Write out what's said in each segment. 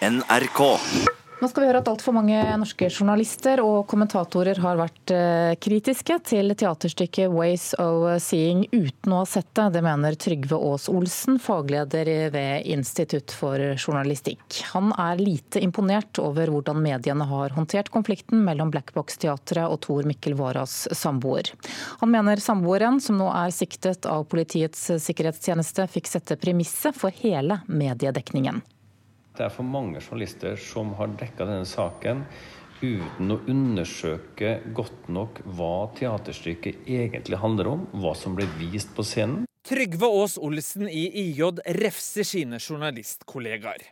NRK. Nå skal vi høre at altfor mange norske journalister og kommentatorer har vært eh, kritiske til teaterstykket 'Ways of Seeing' uten å ha sett det. Det mener Trygve Aas Olsen, fagleder ved Institutt for journalistikk. Han er lite imponert over hvordan mediene har håndtert konflikten mellom Black Box-teatret og Tor Mikkel Waras samboer. Han mener samboeren, som nå er siktet av Politiets sikkerhetstjeneste, fikk sette premisset for hele mediedekningen. Det er for mange journalister som har dekka denne saken uten å undersøke godt nok hva teaterstykket egentlig handler om, hva som ble vist på scenen. Trygve Aas Olsen i IJ refser sine journalistkollegaer.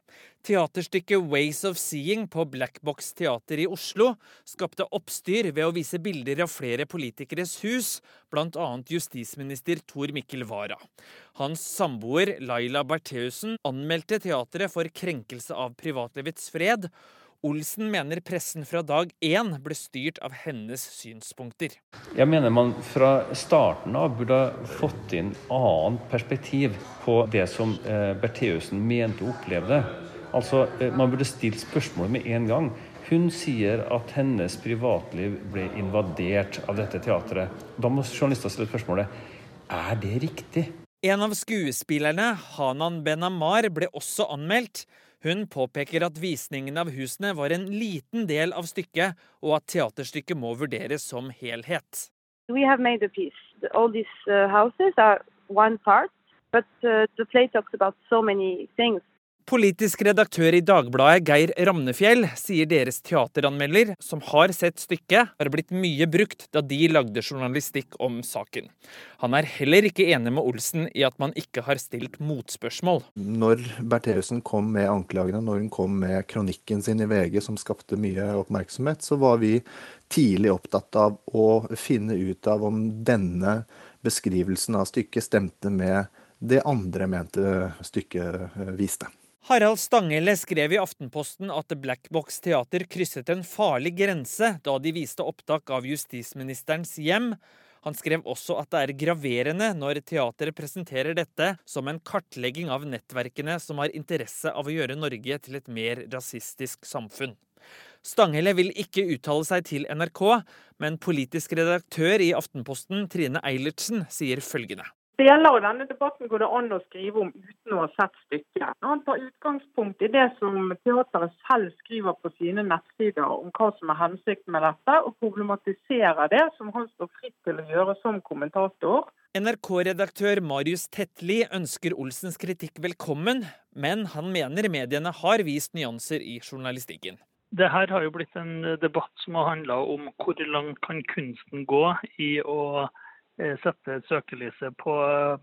Teaterstykket 'Ways of Seeing' på Black Box teater i Oslo skapte oppstyr ved å vise bilder av flere politikeres hus, bl.a. justisminister Tor Mikkel Wara. Hans samboer Laila Bertheussen anmeldte teatret for krenkelse av privatlivets fred, Olsen mener pressen fra dag én ble styrt av hennes synspunkter. Jeg mener man fra starten av burde ha fått inn annet perspektiv på det som eh, Bertheussen mente og opplevde. Altså, eh, Man burde stilt spørsmålet med en gang. Hun sier at hennes privatliv ble invadert av dette teatret. Da må journalister stille spørsmålet er det riktig. En av skuespillerne, Hanan Benamar, ble også anmeldt. Hun påpeker at visningen av husene var en liten del av stykket, og at teaterstykket må vurderes som helhet. We have made a piece. All these uh, houses are one part, but uh, the play talks about so many things. Politisk redaktør i Dagbladet, Geir Ramnefjell, sier deres teateranmelder, som har sett stykket, har blitt mye brukt da de lagde journalistikk om saken. Han er heller ikke enig med Olsen i at man ikke har stilt motspørsmål. Når Bertheussen kom med anklagene, når hun kom med kronikken sin i VG som skapte mye oppmerksomhet, så var vi tidlig opptatt av å finne ut av om denne beskrivelsen av stykket stemte med det andre mente stykket viste. Harald Stanghelle skrev i Aftenposten at Black Box Teater krysset en farlig grense da de viste opptak av justisministerens hjem. Han skrev også at det er graverende når teateret presenterer dette som en kartlegging av nettverkene som har interesse av å gjøre Norge til et mer rasistisk samfunn. Stanghelle vil ikke uttale seg til NRK, men politisk redaktør i Aftenposten, Trine Eilertsen, sier følgende. Deler av denne debatten går det an å skrive om uten å ha sett stykket. Han tar utgangspunkt i det som teateret selv skriver på sine nettsider om hva som er hensikten med dette, og problematiserer det, som han står fritt til å gjøre som kommentator. NRK-redaktør Marius Tetli ønsker Olsens kritikk velkommen, men han mener mediene har vist nyanser i journalistikken. Det her har jo blitt en debatt som har handla om hvor langt kan kunsten gå i å sette søkelyset på,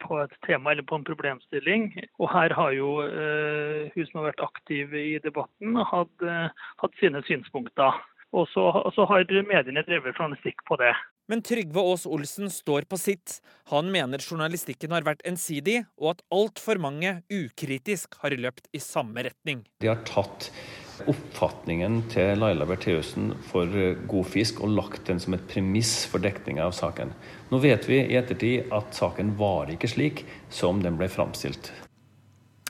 på, et tema eller på en problemstilling. Og her har jo eh, hun som har vært aktiv i debatten, hatt, uh, hatt sine synspunkter. Og så, så, har mediene drevet journalistikk på det. Men Trygve Aas Olsen står på sitt. Han mener journalistikken har vært ensidig, og at altfor mange ukritisk har løpt i samme retning. De har tatt oppfatningen til Laila Bertheussen for eh, god fisk og lagt den som et premiss for dekninga av saken. Nå vet vi i ettertid at saken var ikke slik som den ble framstilt.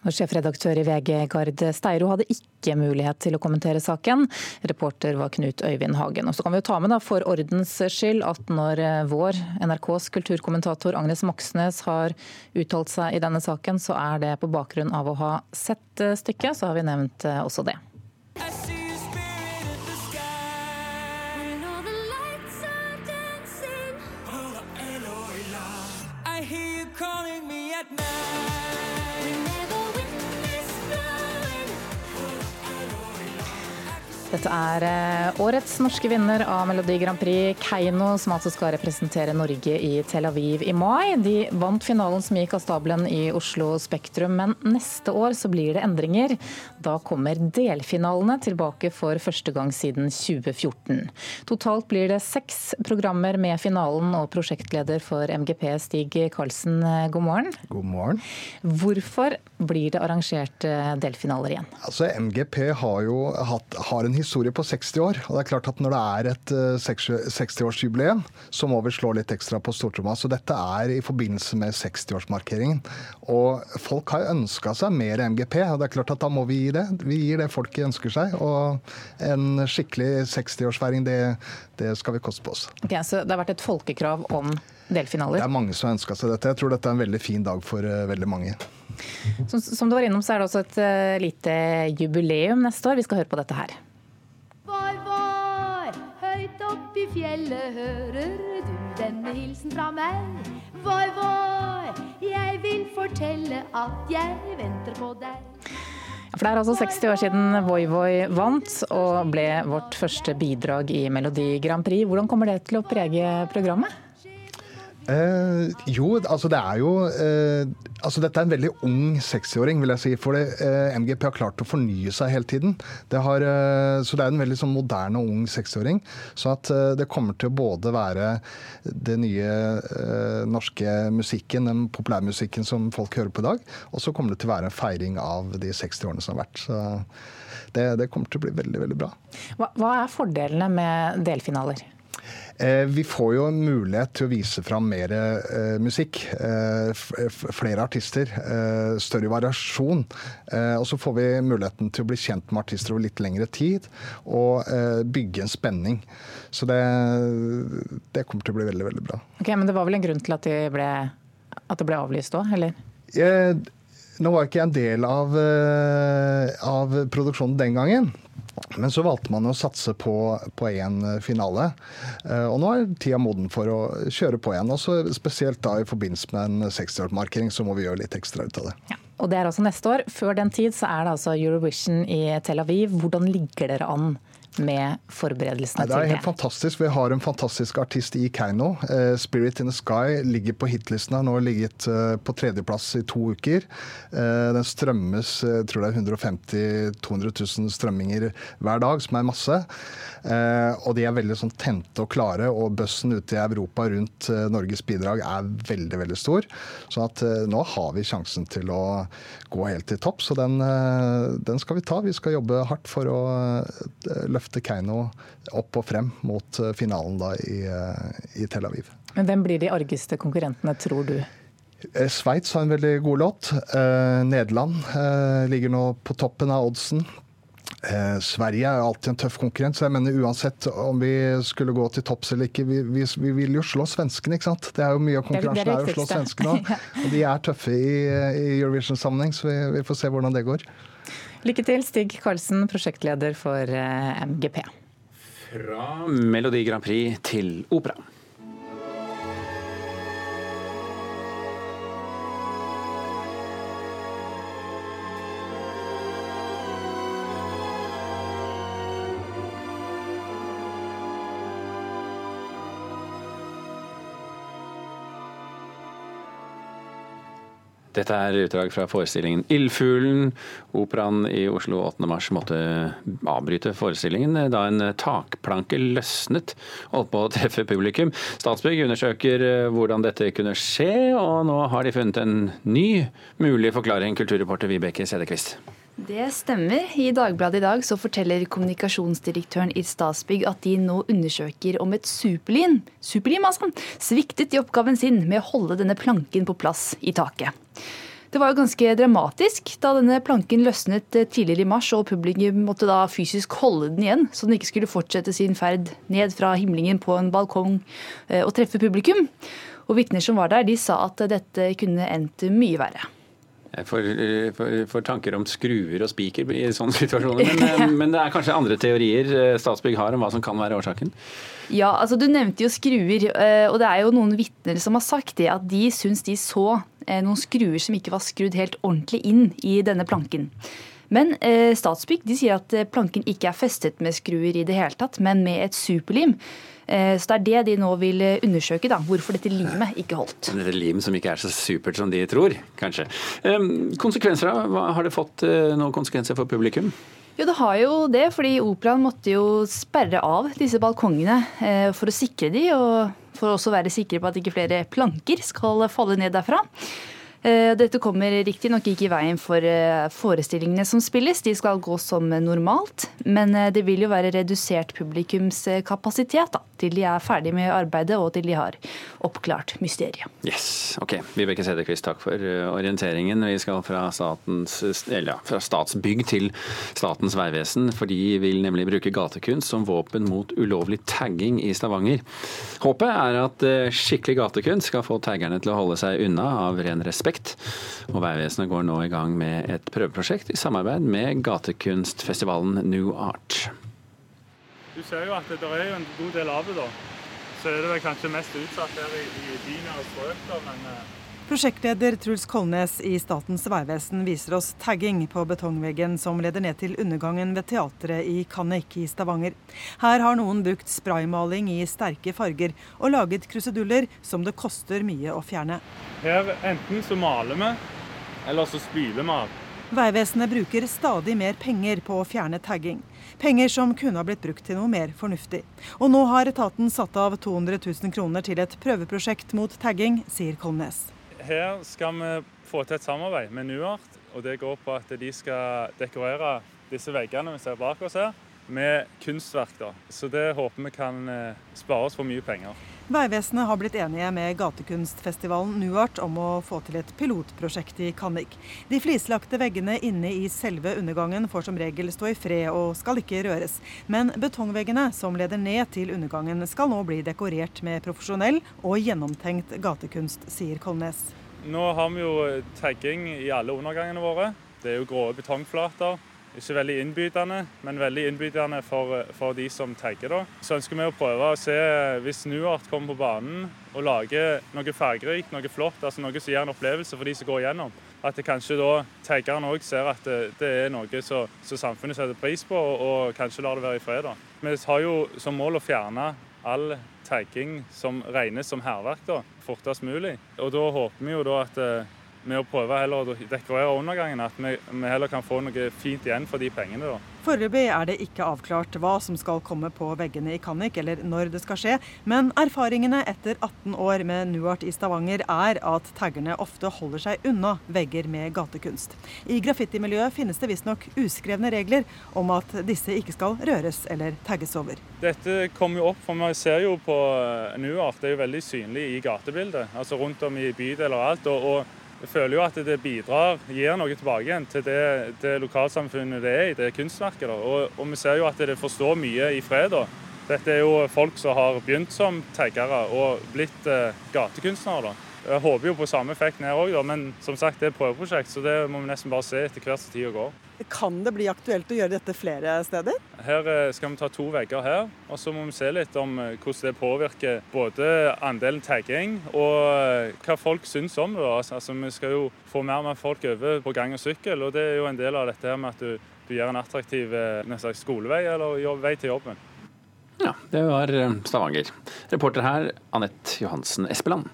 Sjefredaktør i VG, Gard Steiro, hadde ikke mulighet til å kommentere saken. Reporter var Knut Øyvind Hagen. Og så kan vi jo ta med da, for ordens skyld at når eh, vår NRKs kulturkommentator Agnes Moxnes har uttalt seg i denne saken, så er det på bakgrunn av å ha sett eh, stykket. Så har vi nevnt også det. Dette er eh, årets norske vinner av Melodi Grand Prix, Keiino, som altså skal representere Norge i Tel Aviv i mai. De vant finalen som gikk av stabelen i Oslo Spektrum, men neste år så blir det endringer. Da kommer delfinalene tilbake for første gang siden 2014. Totalt blir det seks programmer med finalen, og prosjektleder for MGP, Stig Karlsen, eh, god morgen. God morgen. Hvorfor blir det arrangert eh, delfinaler igjen? Altså, MGP har jo hatt, har en en historie på 60 år. og det er klart at Når det er et 60-årsjubileum, så må vi slå litt ekstra på stortromma. Så dette er i forbindelse med 60-årsmarkeringen. Og folk har ønska seg mer MGP, og det er klart at da må vi gi det. Vi gir det folket ønsker seg. Og en skikkelig 60-årsfeiring, det, det, skal vi koste på oss. Okay, så det har vært et folkekrav om delfinaler? Det er mange som har ønska seg dette. Jeg tror dette er en veldig fin dag for uh, veldig mange. Som, som, du var innom, så er det også et uh, lite jubileum neste år. Vi skal høre på dette her. Opp i fjellet hører du denne hilsen fra meg. Voi, voi, jeg vil fortelle at jeg venter på deg. For Det er altså 60 år siden Voi Voi vant og ble vårt første bidrag i Melodi Grand Prix. Hvordan kommer det til å prege programmet? Eh, jo, altså det er jo eh, altså Dette er en veldig ung 60-åring, vil jeg si. For eh, MGP har klart å fornye seg hele tiden. Det har, eh, så det er en veldig sånn moderne og ung 60-åring. Så at eh, det kommer til å både være det nye eh, norske musikken, den populærmusikken som folk hører på i dag, og så kommer det til å være en feiring av de 60 årene som har vært. Så det, det kommer til å bli veldig, veldig bra. Hva, hva er fordelene med delfinaler? Eh, vi får jo en mulighet til å vise fram mer eh, musikk. Eh, flere artister. Større variasjon. Og så får vi muligheten til å bli kjent med artister over litt lengre tid. Og bygge en spenning. Så det, det kommer til å bli veldig, veldig bra. Ok, Men det var vel en grunn til at, de ble, at det ble avlyst òg, eller? Nå var ikke jeg en del av, av produksjonen den gangen. Men så valgte man å satse på, på én finale. Eh, og nå er tida moden for å kjøre på igjen. Også spesielt da i forbindelse med en 60-årsmarkering, så må vi gjøre litt ekstra ut av det. Ja, og det er altså neste år. Før den tid så er det altså Eurovision i Tel Aviv. Hvordan ligger dere an med forberedelsene til det? Det er helt fantastisk. Vi har en fantastisk artist i Keiino. Uh, 'Spirit in the Sky' ligger på hitlisten. Har nå ligget uh, på tredjeplass i to uker. Uh, den strømmes jeg tror det er 150 200 000 strømminger hver dag, som er masse. og de er veldig sånn tente og klare, og bøssen ute i Europa rundt Norges bidrag er veldig, veldig stor. Så at nå har vi sjansen til å gå helt til topp, så den, den skal vi ta. Vi skal jobbe hardt for å løfte løfte Keiino opp og frem mot eh, finalen da i, eh, i Tel Aviv. Men Hvem blir de argeste konkurrentene, tror du? Eh, Sveits har en veldig god låt. Nederland ligger nå på toppen av oddsen. Sverige er alltid en tøff konkurrent, så jeg mener uansett om vi skulle gå til topps eller ikke, vi, vi, vi, vil jo slå svenskene, ikke sant. Det er jo mye av konkurransen er, å slå svenskene òg. Og de er tøffe i, i Eurovision-sammenheng, så vi, vi får se hvordan det går. Lykke til, Stig Karlsen, prosjektleder for eh, MGP. Fra Melodi Grand Prix til opera. Dette er utdrag fra forestillingen 'Ildfuglen'. Operaen i Oslo 8. mars måtte avbryte forestillingen da en takplanke løsnet og holdt på å treffe publikum. Statsbygg undersøker eh, hvordan dette kunne skje, og nå har de funnet en ny mulig forklaring, kulturreporter Vibeke Sedekvist. Det stemmer. I Dagbladet i dag så forteller kommunikasjonsdirektøren i Statsbygg at de nå undersøker om et superlim, superlim altså, sviktet i oppgaven sin med å holde denne planken på plass i taket. Det var jo ganske dramatisk da denne planken løsnet tidligere i mars, og publikum måtte da fysisk holde den igjen, så den ikke skulle fortsette sin ferd ned fra himlingen på en balkong eh, og treffe publikum. Og Vitner som var der, de sa at dette kunne endt mye verre. Jeg får, får, tanker om skruer og spiker i sånne situasjoner. Men, eh, men, det er kanskje andre teorier eh, Statsbygg har om hva som kan være årsaken? Ja, altså Du nevnte jo skruer, eh, og det er jo noen vitner som har sagt det. At de syns de så noen skruer som ikke var skrudd helt ordentlig inn i denne planken. Men Statsbygg de sier at planken ikke er festet med skruer i det hele tatt, men med et superlim. Eh, så det er det de nå vil eh, undersøke, da, hvorfor dette limet ikke holdt. Dette lim som ikke er så supert som de tror, kanskje. Konsekvenser da? Har det fått eh, noen konsekvenser for publikum? Jo, det har jo det, fordi operaen måtte jo sperre av disse balkongene for å sikre de, og for også å være sikre på at ikke flere planker skal falle ned derfra. Eh, dette kommer riktignok ikke i veien for eh, forestillingene som spilles, de skal gå som normalt. Men eh, det vil jo være redusert publikumskapasitet da, til de er ferdig med arbeidet og til de har oppklart mysteriet. Yes, ok. Vibeke Sederquist, takk for orienteringen. Vi skal fra, statens, eller, fra Statsbygg til Statens vegvesen, for de vil nemlig bruke gatekunst som våpen mot ulovlig tagging i Stavanger. Håpet er at skikkelig gatekunst skal få taggerne til å holde seg unna av ren respekt prosjekt. Og Vegvesenet går nå i gang med et prøveprosjekt i samarbeid med gatekunstfestivalen New Art. Du ser jo at det er en god del av det, da. Så er det vel kanskje mest utsatt her i, i byene strøk, da, men eh, Prosjektleder Truls Kolnes i Statens vegvesen viser oss tagging på betongveggen som leder ned til undergangen ved teatret i Kannik i Stavanger. Her har noen brukt spraymaling i sterke farger og laget kruseduller som det koster mye å fjerne. Her enten så maler vi, eller så spyler vi av. Vegvesenet bruker stadig mer penger på å fjerne tagging. Penger som kunne ha blitt brukt til noe mer fornuftig. Og nå har etaten satt av 200 000 kroner til et prøveprosjekt mot tagging, sier Kolnes. Her skal vi få til et samarbeid med Nuart. og Det går på at de skal dekorere disse veggene vi ser bak oss her, med kunstverk. da. Så det håper vi kan eh, spare oss for mye penger. Vegvesenet har blitt enige med gatekunstfestivalen Nuart om å få til et pilotprosjekt i Kannik. De flislagte veggene inne i selve undergangen får som regel stå i fred og skal ikke røres. Men betongveggene som leder ned til undergangen skal nå bli dekorert med profesjonell og gjennomtenkt gatekunst, sier Kolnes. Nå har vi jo tagging i alle undergangene våre. Det er jo grå betongflater. Ikke veldig innbydende, men veldig innbydende for, for de som tagger. da. Så ønsker vi å prøve å se, hvis Nuart kommer på banen og lager noe fargerikt, noe flott, altså noe som gir en opplevelse for de som går igjennom, at det kanskje da taggeren òg ser at det, det er noe som samfunnet setter pris på, og, og kanskje lar det være i fred. da. Vi har jo som mål å fjerne all tagging som regnes som hærverk fortest mulig. Og da håper vi jo da at med å prøve heller å dekorere undergangen, at vi, vi, heller kan få noe fint igjen for de pengene. da. Foreløpig er det ikke avklart hva som skal komme på veggene i Kannik, eller når det skal skje, men erfaringene etter 18 år med Nuart i Stavanger er at taggerne ofte holder seg unna vegger med gatekunst. I graffitimiljøet finnes det visstnok uskrevne regler om at disse ikke skal røres eller tagges over. Dette kommer jo opp, for vi ser jo på Nuart, det er jo veldig synlig i gatebildet, altså rundt om i bydeler og alt. og, og jeg føler jo at det bidrar, gir noe tilbake igjen til det, det lokalsamfunnet det er i, det kunstverket. Og, og, vi ser jo at det forstår mye i fred. da. Dette er jo folk som har begynt som taggere og blitt eh, gatekunstnere. Jeg håper jo på samme effekten her òg, men som sagt, det er et prøveprosjekt, så det må vi nesten bare se etter hvert som tida går. Kan det bli aktuelt å gjøre dette flere steder? Her eh, skal vi ta to vegger her, og så må vi se litt om eh, hvordan det påvirker både andelen tagging og eh, hva folk syns om det. Altså, altså, vi skal jo få mer og mer folk over på gang og sykkel, og det er jo en del av dette her med at du, du gjør en attraktiv slags skolevei eller vei til jobben. Ja, det var Stavanger. Reporter her, Anette Johansen Espeland.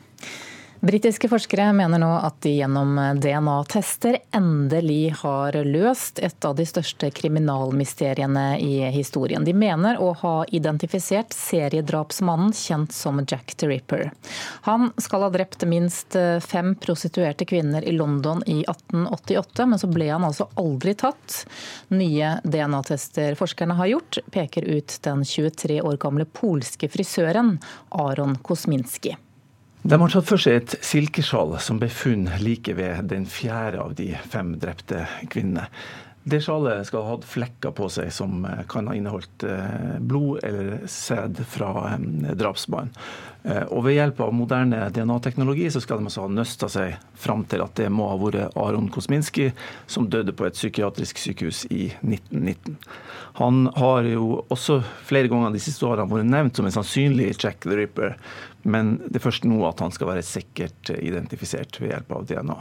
Britiske forskere mener nå at de gjennom DNA-tester endelig har løst et av de største kriminalmysteriene i historien. De mener å ha identifisert seriedrapsmannen kjent som Jack the Ripper. Han skal ha drept minst fem prostituerte kvinner i London i 1888, men så ble han altså aldri tatt. Nye DNA-tester forskerne har gjort, peker ut den 23 år gamle polske frisøren Aron Kosminski. De har tatt for seg et silkeskjold som ble funnet like ved den fjerde av de fem drepte kvinnene. Det sjalet skal ha hatt flekker på seg som eh, kan ha inneholdt eh, blod eller sæd fra eh, drapsmannen. Og ved hjelp av moderne DNA-teknologi så skal de altså ha nøsta seg fram til at det må ha vært Aron Kosminski som døde på et psykiatrisk sykehus i 1919. Han har jo også flere ganger de siste årene vært nevnt som en sannsynlig Jack the Ripper, men det er først nå at han skal være sikkert identifisert ved hjelp av DNA.